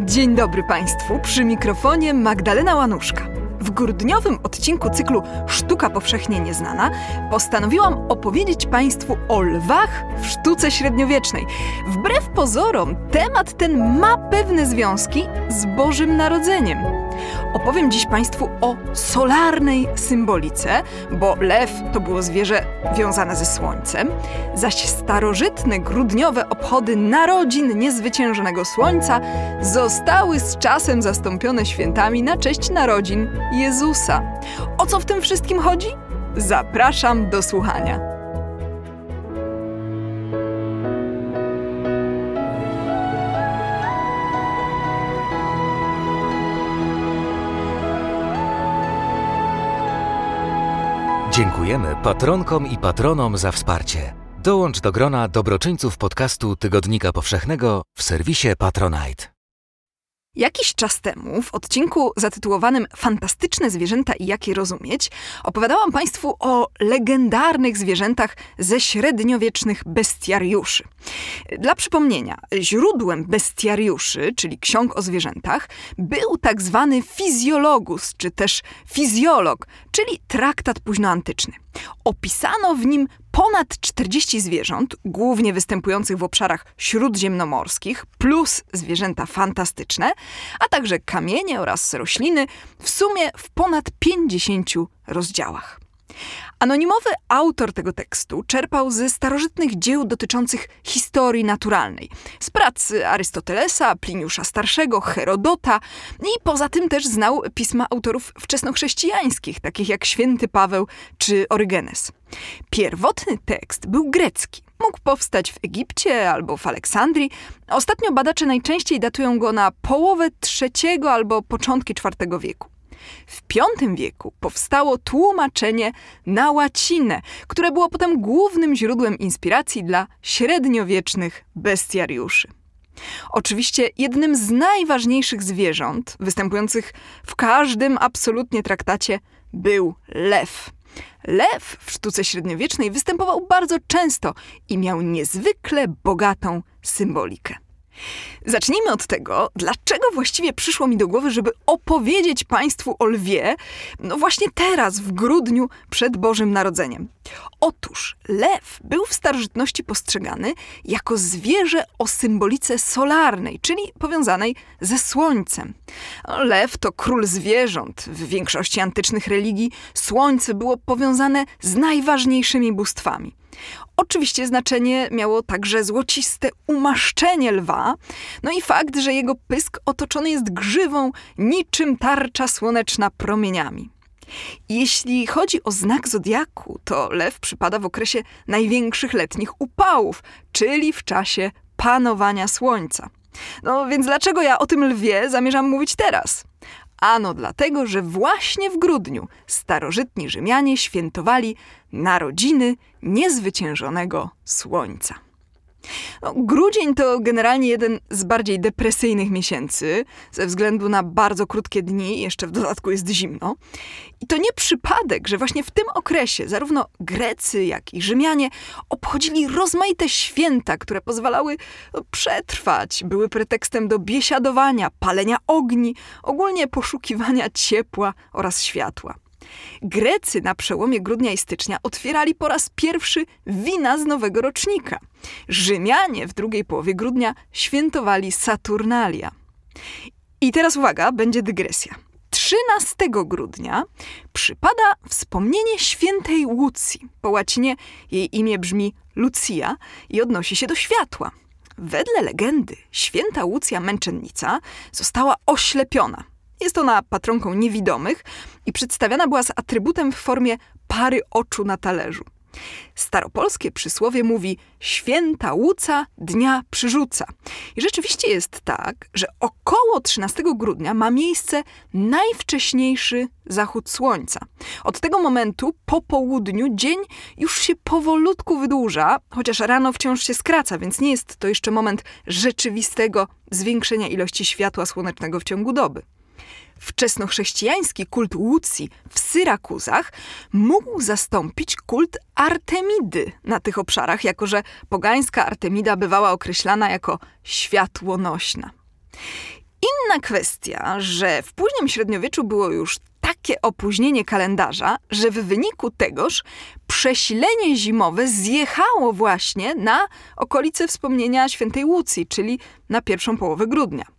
Dzień dobry Państwu, przy mikrofonie Magdalena Łanuszka. W grudniowym odcinku cyklu Sztuka powszechnie nieznana postanowiłam opowiedzieć Państwu o lwach w sztuce średniowiecznej. Wbrew pozorom, temat ten ma pewne związki z Bożym Narodzeniem. Opowiem dziś Państwu o solarnej symbolice, bo lew to było zwierzę wiązane ze słońcem, zaś starożytne grudniowe obchody narodzin niezwyciężonego słońca zostały z czasem zastąpione świętami na cześć narodzin Jezusa. O co w tym wszystkim chodzi? Zapraszam do słuchania. Dziękujemy patronkom i patronom za wsparcie. Dołącz do grona dobroczyńców podcastu Tygodnika Powszechnego w serwisie Patronite. Jakiś czas temu, w odcinku zatytułowanym Fantastyczne zwierzęta i jak je rozumieć, opowiadałam Państwu o legendarnych zwierzętach ze średniowiecznych bestiariuszy. Dla przypomnienia, źródłem bestiariuszy, czyli ksiąg o zwierzętach, był tak zwany fizjologus, czy też fizjolog, czyli traktat późnoantyczny. Opisano w nim ponad 40 zwierząt, głównie występujących w obszarach śródziemnomorskich, plus zwierzęta fantastyczne, a także kamienie oraz rośliny, w sumie w ponad 50 rozdziałach. Anonimowy autor tego tekstu czerpał ze starożytnych dzieł dotyczących historii naturalnej, z prac Arystotelesa, Pliniusza Starszego, Herodota i poza tym też znał pisma autorów wczesnochrześcijańskich, takich jak święty Paweł czy Orygenes. Pierwotny tekst był grecki. Mógł powstać w Egipcie albo w Aleksandrii. Ostatnio badacze najczęściej datują go na połowę III albo początki IV wieku. W V wieku powstało tłumaczenie na łacinę, które było potem głównym źródłem inspiracji dla średniowiecznych bestiariuszy. Oczywiście jednym z najważniejszych zwierząt, występujących w każdym absolutnie traktacie, był lew. Lew w sztuce średniowiecznej występował bardzo często i miał niezwykle bogatą symbolikę. Zacznijmy od tego, dlaczego właściwie przyszło mi do głowy, żeby opowiedzieć Państwu o lwie, no właśnie teraz, w grudniu przed Bożym Narodzeniem. Otóż lew był w starożytności postrzegany jako zwierzę o symbolice solarnej, czyli powiązanej ze słońcem. Lew to król zwierząt. W większości antycznych religii słońce było powiązane z najważniejszymi bóstwami. Oczywiście znaczenie miało także złociste umaszczenie lwa, no i fakt, że jego pysk otoczony jest grzywą niczym tarcza słoneczna promieniami. Jeśli chodzi o znak zodiaku, to lew przypada w okresie największych letnich upałów, czyli w czasie panowania słońca. No więc dlaczego ja o tym lwie zamierzam mówić teraz? Ano dlatego, że właśnie w grudniu starożytni Rzymianie świętowali narodziny niezwyciężonego słońca. No, grudzień to generalnie jeden z bardziej depresyjnych miesięcy, ze względu na bardzo krótkie dni, jeszcze w dodatku jest zimno. I to nie przypadek, że właśnie w tym okresie zarówno Grecy, jak i Rzymianie obchodzili rozmaite święta, które pozwalały no, przetrwać, były pretekstem do biesiadowania, palenia ogni, ogólnie poszukiwania ciepła oraz światła. Grecy na przełomie grudnia i stycznia otwierali po raz pierwszy wina z nowego rocznika. Rzymianie w drugiej połowie grudnia świętowali Saturnalia. I teraz uwaga, będzie dygresja. 13 grudnia przypada wspomnienie świętej Łucji. Po łacinie jej imię brzmi Lucia i odnosi się do światła. Wedle legendy święta Łucja męczennica została oślepiona – jest ona patronką niewidomych i przedstawiana była z atrybutem w formie pary oczu na talerzu. Staropolskie przysłowie mówi święta łuca dnia przyrzuca. I rzeczywiście jest tak, że około 13 grudnia ma miejsce najwcześniejszy zachód słońca. Od tego momentu po południu dzień już się powolutku wydłuża, chociaż rano wciąż się skraca, więc nie jest to jeszcze moment rzeczywistego zwiększenia ilości światła słonecznego w ciągu doby. Wczesnochrześcijański kult Łucji w Syrakuzach mógł zastąpić kult Artemidy na tych obszarach, jako że pogańska Artemida bywała określana jako światłonośna. Inna kwestia, że w późnym średniowieczu było już takie opóźnienie kalendarza, że w wyniku tegoż przesilenie zimowe zjechało właśnie na okolice wspomnienia świętej Łucji, czyli na pierwszą połowę grudnia.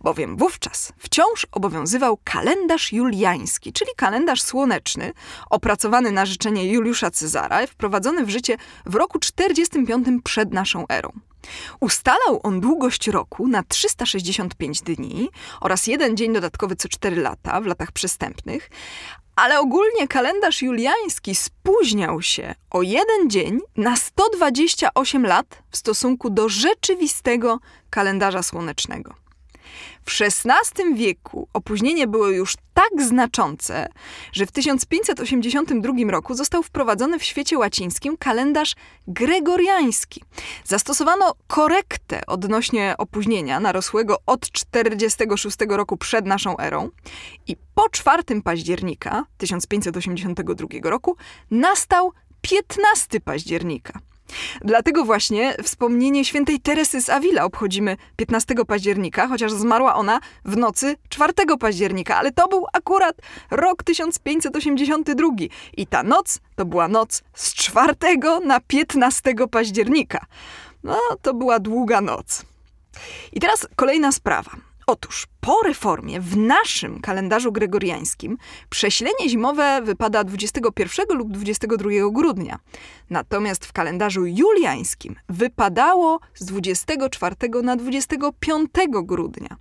Bowiem wówczas wciąż obowiązywał kalendarz juliański, czyli kalendarz słoneczny, opracowany na życzenie Juliusza Cezara wprowadzony w życie w roku 45 przed naszą erą. Ustalał on długość roku na 365 dni oraz jeden dzień dodatkowy co 4 lata w latach przestępnych, ale ogólnie kalendarz juliański spóźniał się o jeden dzień na 128 lat w stosunku do rzeczywistego kalendarza słonecznego. W XVI wieku opóźnienie było już tak znaczące, że w 1582 roku został wprowadzony w świecie łacińskim kalendarz gregoriański. Zastosowano korektę odnośnie opóźnienia narosłego od 46 roku przed naszą erą i po 4 października 1582 roku nastał 15 października. Dlatego właśnie wspomnienie świętej Teresy z Avila obchodzimy 15 października, chociaż zmarła ona w nocy 4 października, ale to był akurat rok 1582 i ta noc to była noc z 4 na 15 października. No, to była długa noc. I teraz kolejna sprawa. Otóż po reformie w naszym kalendarzu gregoriańskim prześlenie zimowe wypada 21 lub 22 grudnia. Natomiast w kalendarzu juliańskim wypadało z 24 na 25 grudnia.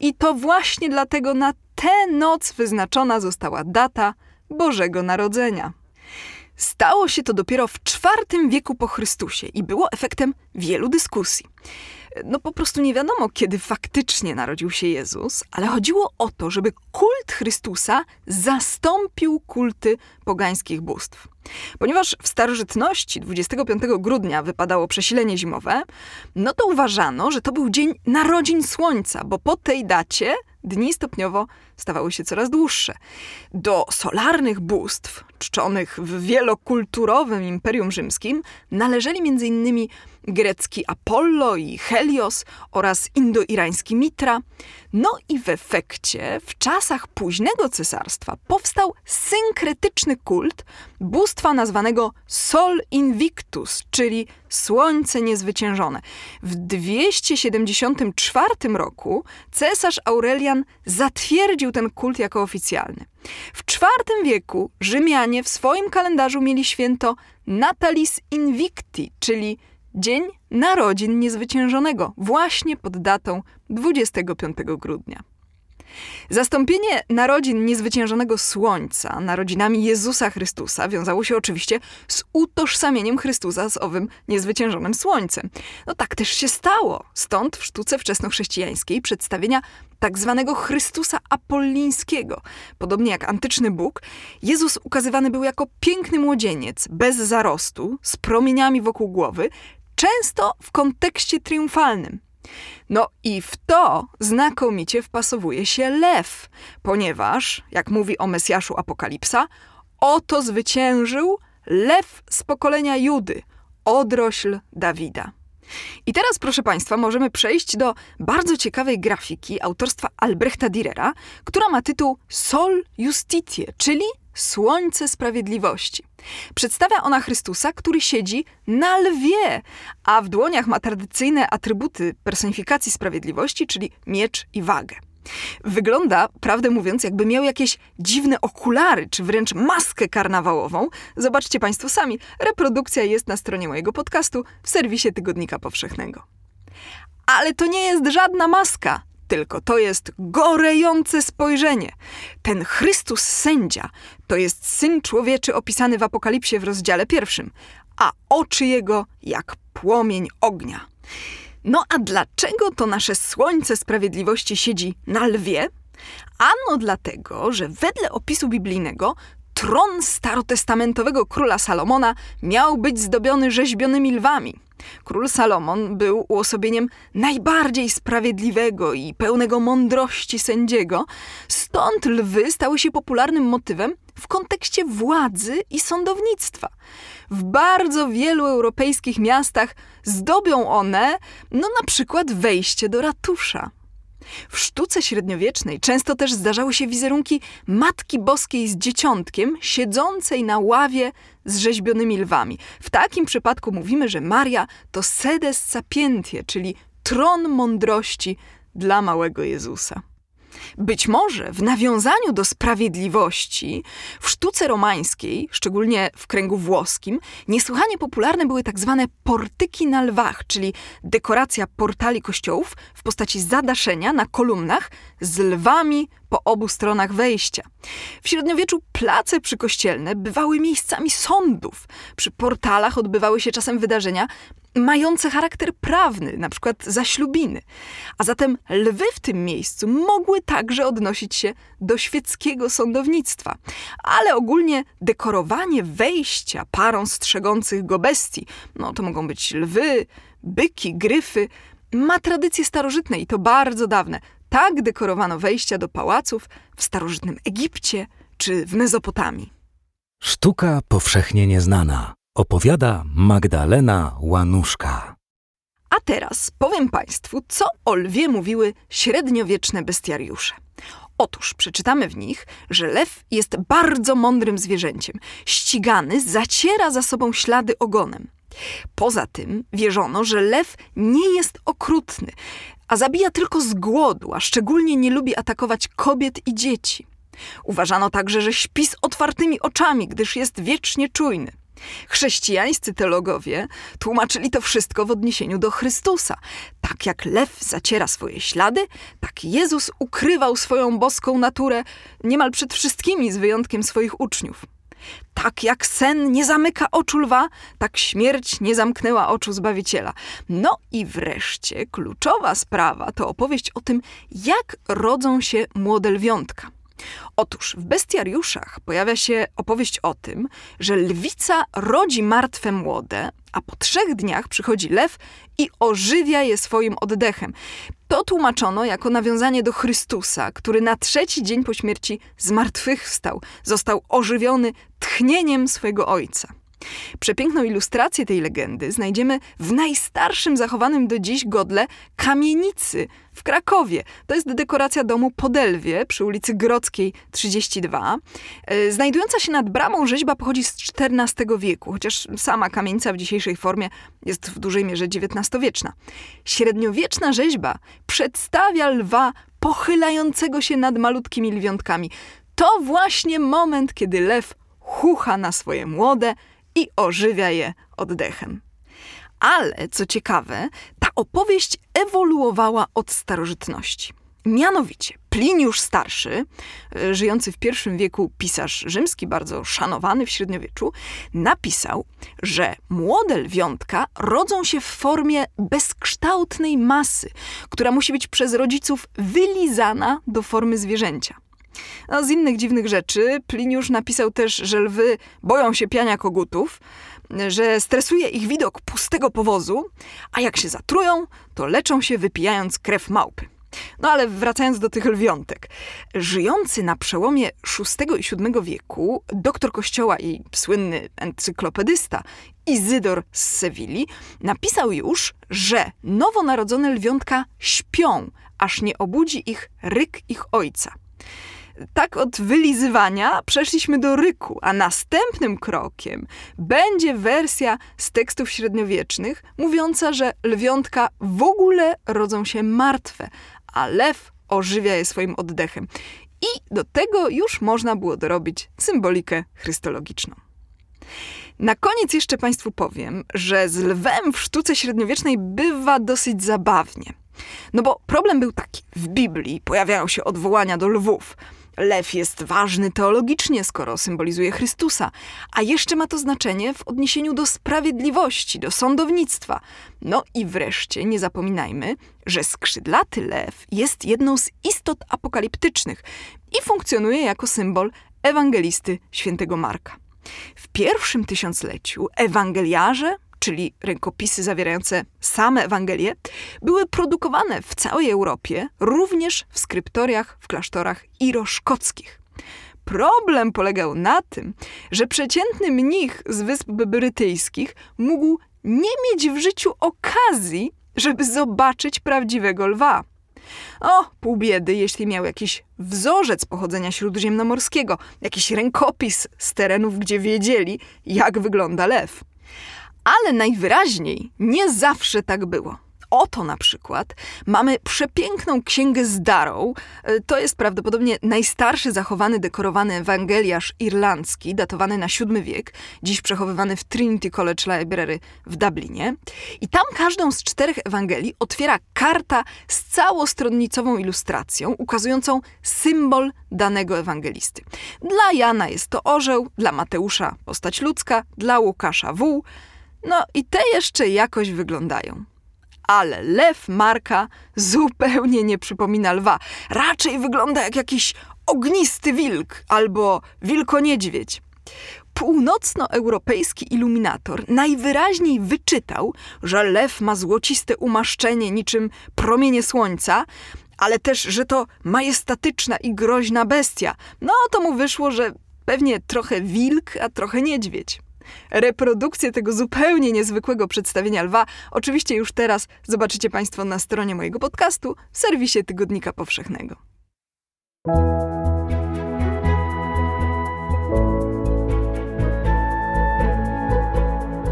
I to właśnie dlatego na tę noc wyznaczona została data Bożego Narodzenia. Stało się to dopiero w IV wieku po Chrystusie i było efektem wielu dyskusji no po prostu nie wiadomo, kiedy faktycznie narodził się Jezus, ale chodziło o to, żeby kult Chrystusa zastąpił kulty pogańskich bóstw. Ponieważ w starożytności 25 grudnia wypadało przesilenie zimowe, no to uważano, że to był dzień narodzin słońca, bo po tej dacie dni stopniowo stawały się coraz dłuższe. Do solarnych bóstw, czczonych w wielokulturowym Imperium Rzymskim, należeli m.in. grecki Apollo i Helios oraz indoirański Mitra. No i w efekcie, w czasach późnego cesarstwa powstał synkretyczny kult bóstwa nazwanego Sol Invictus, czyli Słońce Niezwyciężone. W 274 roku cesarz Aurelian zatwierdził ten kult jako oficjalny. W IV wieku Rzymianie w swoim kalendarzu mieli święto Natalis Invicti, czyli Dzień Narodzin Niezwyciężonego, właśnie pod datą 25 grudnia. Zastąpienie narodzin niezwyciężonego Słońca narodzinami Jezusa Chrystusa wiązało się oczywiście z utożsamieniem Chrystusa z owym niezwyciężonym Słońcem. No tak też się stało. Stąd w sztuce wczesnochrześcijańskiej przedstawienia tak zwanego Chrystusa Apollińskiego. Podobnie jak antyczny Bóg, Jezus ukazywany był jako piękny młodzieniec, bez zarostu, z promieniami wokół głowy, często w kontekście triumfalnym. No i w to znakomicie wpasowuje się lew, ponieważ, jak mówi o Mesjaszu Apokalipsa, oto zwyciężył lew z pokolenia Judy, odrośl Dawida. I teraz, proszę Państwa, możemy przejść do bardzo ciekawej grafiki autorstwa Albrechta Dürera, która ma tytuł Sol Justitie, czyli Słońce Sprawiedliwości. Przedstawia ona Chrystusa, który siedzi na lwie, a w dłoniach ma tradycyjne atrybuty personifikacji sprawiedliwości, czyli miecz i wagę. Wygląda, prawdę mówiąc, jakby miał jakieś dziwne okulary, czy wręcz maskę karnawałową. Zobaczcie Państwo sami, reprodukcja jest na stronie mojego podcastu w serwisie Tygodnika Powszechnego. Ale to nie jest żadna maska, tylko to jest gorejące spojrzenie. Ten Chrystus sędzia to jest syn człowieczy opisany w Apokalipsie w rozdziale pierwszym, a oczy jego jak płomień ognia. No a dlaczego to nasze słońce sprawiedliwości siedzi na lwie? Ano dlatego, że wedle opisu biblijnego tron starotestamentowego króla Salomona miał być zdobiony rzeźbionymi lwami. Król Salomon był uosobieniem najbardziej sprawiedliwego i pełnego mądrości sędziego, stąd lwy stały się popularnym motywem w kontekście władzy i sądownictwa. W bardzo wielu europejskich miastach zdobią one, no na przykład wejście do ratusza. W sztuce średniowiecznej często też zdarzały się wizerunki Matki Boskiej z dzieciątkiem siedzącej na ławie z rzeźbionymi lwami. W takim przypadku mówimy, że Maria to sedes sapientie, czyli tron mądrości dla małego Jezusa. Być może w nawiązaniu do sprawiedliwości w sztuce romańskiej, szczególnie w kręgu włoskim, niesłychanie popularne były tak zwane portyki na lwach, czyli dekoracja portali kościołów w postaci zadaszenia na kolumnach z lwami po obu stronach wejścia. W średniowieczu place przykościelne bywały miejscami sądów. Przy portalach odbywały się czasem wydarzenia mające charakter prawny, na przykład zaślubiny. A zatem lwy w tym miejscu mogły także odnosić się do świeckiego sądownictwa. Ale ogólnie dekorowanie wejścia parą strzegących go bestii, no to mogą być lwy, byki, gryfy, ma tradycje starożytne i to bardzo dawne. Tak dekorowano wejścia do pałaców w starożytnym Egipcie czy w Mezopotamii. Sztuka powszechnie nieznana. Opowiada Magdalena Łanuszka. A teraz powiem Państwu, co o lwie mówiły średniowieczne bestiariusze. Otóż przeczytamy w nich, że lew jest bardzo mądrym zwierzęciem. Ścigany zaciera za sobą ślady ogonem. Poza tym wierzono, że lew nie jest okrutny, a zabija tylko z głodu, a szczególnie nie lubi atakować kobiet i dzieci. Uważano także, że śpi z otwartymi oczami, gdyż jest wiecznie czujny. Chrześcijańscy teologowie tłumaczyli to wszystko w odniesieniu do Chrystusa. Tak jak lew zaciera swoje ślady, tak Jezus ukrywał swoją boską naturę niemal przed wszystkimi, z wyjątkiem swoich uczniów. Tak jak sen nie zamyka oczu lwa, tak śmierć nie zamknęła oczu Zbawiciela. No i wreszcie kluczowa sprawa to opowieść o tym, jak rodzą się młode lwiątka. Otóż w bestiariuszach pojawia się opowieść o tym, że lwica rodzi martwe młode, a po trzech dniach przychodzi lew i ożywia je swoim oddechem. To tłumaczono jako nawiązanie do Chrystusa, który na trzeci dzień po śmierci zmartwychwstał, został ożywiony tchnieniem swojego ojca. Przepiękną ilustrację tej legendy znajdziemy w najstarszym zachowanym do dziś godle kamienicy w Krakowie. To jest dekoracja domu Podelwie przy ulicy Grodzkiej 32. E, znajdująca się nad bramą rzeźba pochodzi z XIV wieku, chociaż sama kamienica w dzisiejszej formie jest w dużej mierze XIX-wieczna. Średniowieczna rzeźba przedstawia lwa pochylającego się nad malutkimi lwiątkami. To właśnie moment, kiedy lew chucha na swoje młode, i ożywia je oddechem. Ale co ciekawe, ta opowieść ewoluowała od starożytności. Mianowicie Pliniusz Starszy, e, żyjący w I wieku pisarz rzymski, bardzo szanowany w średniowieczu, napisał, że młode lwiątka rodzą się w formie bezkształtnej masy, która musi być przez rodziców wylizana do formy zwierzęcia. No, z innych dziwnych rzeczy Pliniusz napisał też, że lwy boją się piania kogutów, że stresuje ich widok pustego powozu, a jak się zatrują, to leczą się wypijając krew małpy. No ale wracając do tych lwiątek. Żyjący na przełomie VI i VII wieku doktor kościoła i słynny encyklopedysta Izydor z Sewilli napisał już, że nowonarodzone lwiątka śpią, aż nie obudzi ich ryk ich ojca. Tak od wylizywania przeszliśmy do ryku, a następnym krokiem będzie wersja z tekstów średniowiecznych mówiąca, że lwiątka w ogóle rodzą się martwe, a lew ożywia je swoim oddechem. I do tego już można było dorobić symbolikę chrystologiczną. Na koniec jeszcze Państwu powiem, że z lwem w sztuce średniowiecznej bywa dosyć zabawnie. No bo problem był taki: w Biblii pojawiają się odwołania do lwów. Lew jest ważny teologicznie, skoro symbolizuje Chrystusa, a jeszcze ma to znaczenie w odniesieniu do sprawiedliwości, do sądownictwa. No i wreszcie nie zapominajmy, że skrzydlaty lew jest jedną z istot apokaliptycznych i funkcjonuje jako symbol ewangelisty świętego Marka. W pierwszym tysiącleciu ewangeliarze, czyli rękopisy zawierające same Ewangelie, były produkowane w całej Europie, również w skryptoriach w klasztorach iroszkockich. Problem polegał na tym, że przeciętny mnich z Wysp Brytyjskich mógł nie mieć w życiu okazji, żeby zobaczyć prawdziwego lwa. O, pół biedy, jeśli miał jakiś wzorzec pochodzenia śródziemnomorskiego, jakiś rękopis z terenów, gdzie wiedzieli, jak wygląda lew. Ale najwyraźniej nie zawsze tak było. Oto na przykład mamy przepiękną księgę z Darrow. E, to jest prawdopodobnie najstarszy zachowany dekorowany ewangeliarz irlandzki, datowany na VII wiek, dziś przechowywany w Trinity College Library w Dublinie. I tam każdą z czterech Ewangelii otwiera karta z całostronnicową ilustracją, ukazującą symbol danego ewangelisty. Dla Jana jest to orzeł, dla Mateusza postać ludzka, dla Łukasza wół. No i te jeszcze jakoś wyglądają ale lew Marka zupełnie nie przypomina lwa. Raczej wygląda jak jakiś ognisty wilk albo wilkoniedźwiedź. Północnoeuropejski iluminator najwyraźniej wyczytał, że lew ma złociste umaszczenie niczym promienie słońca, ale też, że to majestatyczna i groźna bestia. No to mu wyszło, że pewnie trochę wilk, a trochę niedźwiedź. Reprodukcję tego zupełnie niezwykłego przedstawienia lwa oczywiście już teraz zobaczycie Państwo na stronie mojego podcastu w serwisie Tygodnika Powszechnego.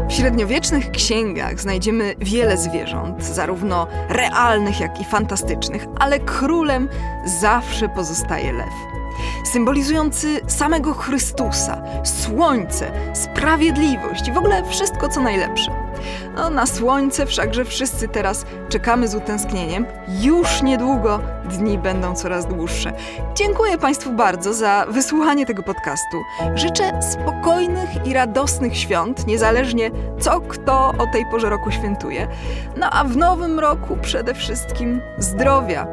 W średniowiecznych księgach znajdziemy wiele zwierząt, zarówno realnych, jak i fantastycznych, ale królem zawsze pozostaje lew symbolizujący samego Chrystusa, słońce, sprawiedliwość i w ogóle wszystko co najlepsze. No, na słońce wszakże wszyscy teraz czekamy z utęsknieniem. Już niedługo dni będą coraz dłuższe. Dziękuję Państwu bardzo za wysłuchanie tego podcastu. Życzę spokojnych i radosnych świąt, niezależnie co kto o tej porze roku świętuje. No a w nowym roku przede wszystkim zdrowia.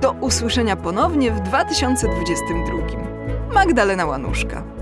Do usłyszenia ponownie w 2022. Magdalena Łanuszka.